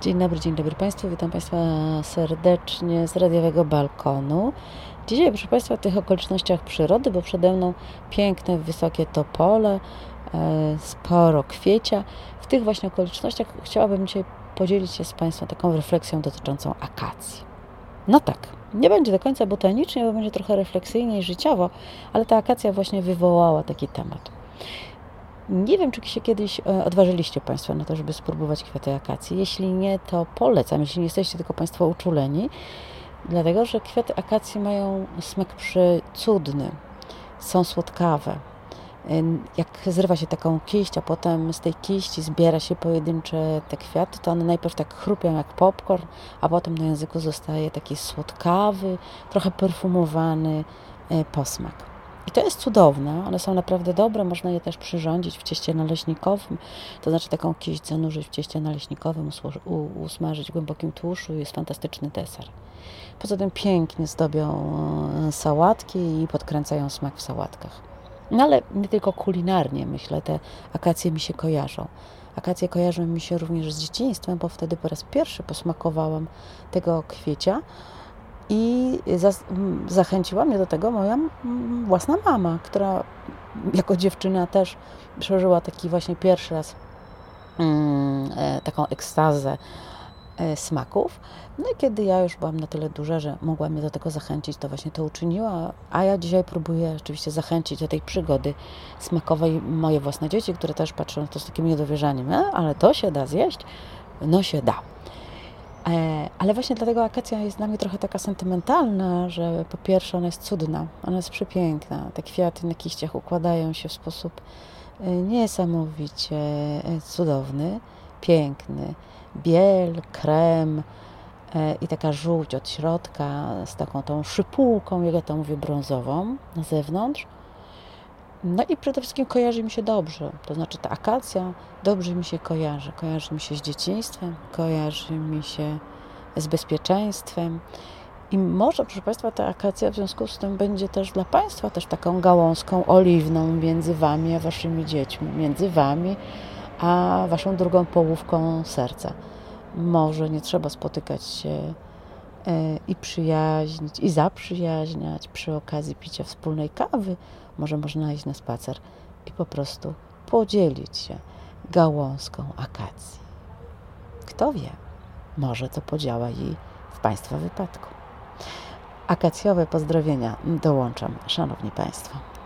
Dzień dobry, dzień dobry Państwu. Witam Państwa serdecznie z radiowego balkonu. Dzisiaj, proszę Państwa, w tych okolicznościach przyrody, bo przede mną piękne, wysokie topole, e, sporo kwiecia. W tych właśnie okolicznościach chciałabym dzisiaj podzielić się z Państwem taką refleksją dotyczącą akacji. No tak, nie będzie do końca botanicznie, bo będzie trochę refleksyjnie i życiowo, ale ta akacja właśnie wywołała taki temat. Nie wiem, czy się kiedyś e, odważyliście Państwo na to, żeby spróbować kwiaty akacji. Jeśli nie, to polecam, jeśli nie jesteście tylko Państwo uczuleni, dlatego że kwiaty akacji mają smak przecudny, są słodkawe. Jak zrywa się taką kiść, a potem z tej kiści zbiera się pojedyncze te kwiaty, to one najpierw tak chrupią jak popcorn, a potem na języku zostaje taki słodkawy, trochę perfumowany e, posmak. I to jest cudowne, one są naprawdę dobre, można je też przyrządzić w cieście naleśnikowym, to znaczy taką kiść zanurzyć w cieście naleśnikowym, usmażyć w głębokim tłuszu jest fantastyczny deser. Poza tym pięknie zdobią e, sałatki i podkręcają smak w sałatkach. No ale nie tylko kulinarnie, myślę, te akacje mi się kojarzą. Akacje kojarzą mi się również z dzieciństwem, bo wtedy po raz pierwszy posmakowałam tego kwiecia, i zachęciła mnie do tego moja własna mama, która jako dziewczyna też przeżyła taki właśnie pierwszy raz mm, e, taką ekstazę e, smaków. No i kiedy ja już byłam na tyle duża, że mogła mnie do tego zachęcić, to właśnie to uczyniła. A ja dzisiaj próbuję oczywiście zachęcić do tej przygody smakowej moje własne dzieci, które też patrzą na to z takim niedowierzaniem. E, ale to się da zjeść? No się da. E, ale właśnie dlatego akacja jest dla mnie trochę taka sentymentalna, że po pierwsze ona jest cudna, ona jest przepiękna. Te kwiaty na kiściach układają się w sposób e, niesamowicie e, cudowny, piękny. Biel, krem i taka żółć od środka z taką tą szypułką, jak ja to mówię, brązową na zewnątrz. No i przede wszystkim kojarzy mi się dobrze. To znaczy ta akacja dobrze mi się kojarzy. Kojarzy mi się z dzieciństwem, kojarzy mi się z bezpieczeństwem. I może, proszę Państwa, ta akacja w związku z tym będzie też dla Państwa też taką gałązką oliwną między Wami a Waszymi dziećmi, między Wami a Waszą drugą połówką serca. Może nie trzeba spotykać się i przyjaźnić, i zaprzyjaźniać przy okazji picia wspólnej kawy. Może można iść na spacer i po prostu podzielić się gałązką akacji. Kto wie, może to podziała i w Państwa wypadku. Akacjowe pozdrowienia dołączam, Szanowni Państwo.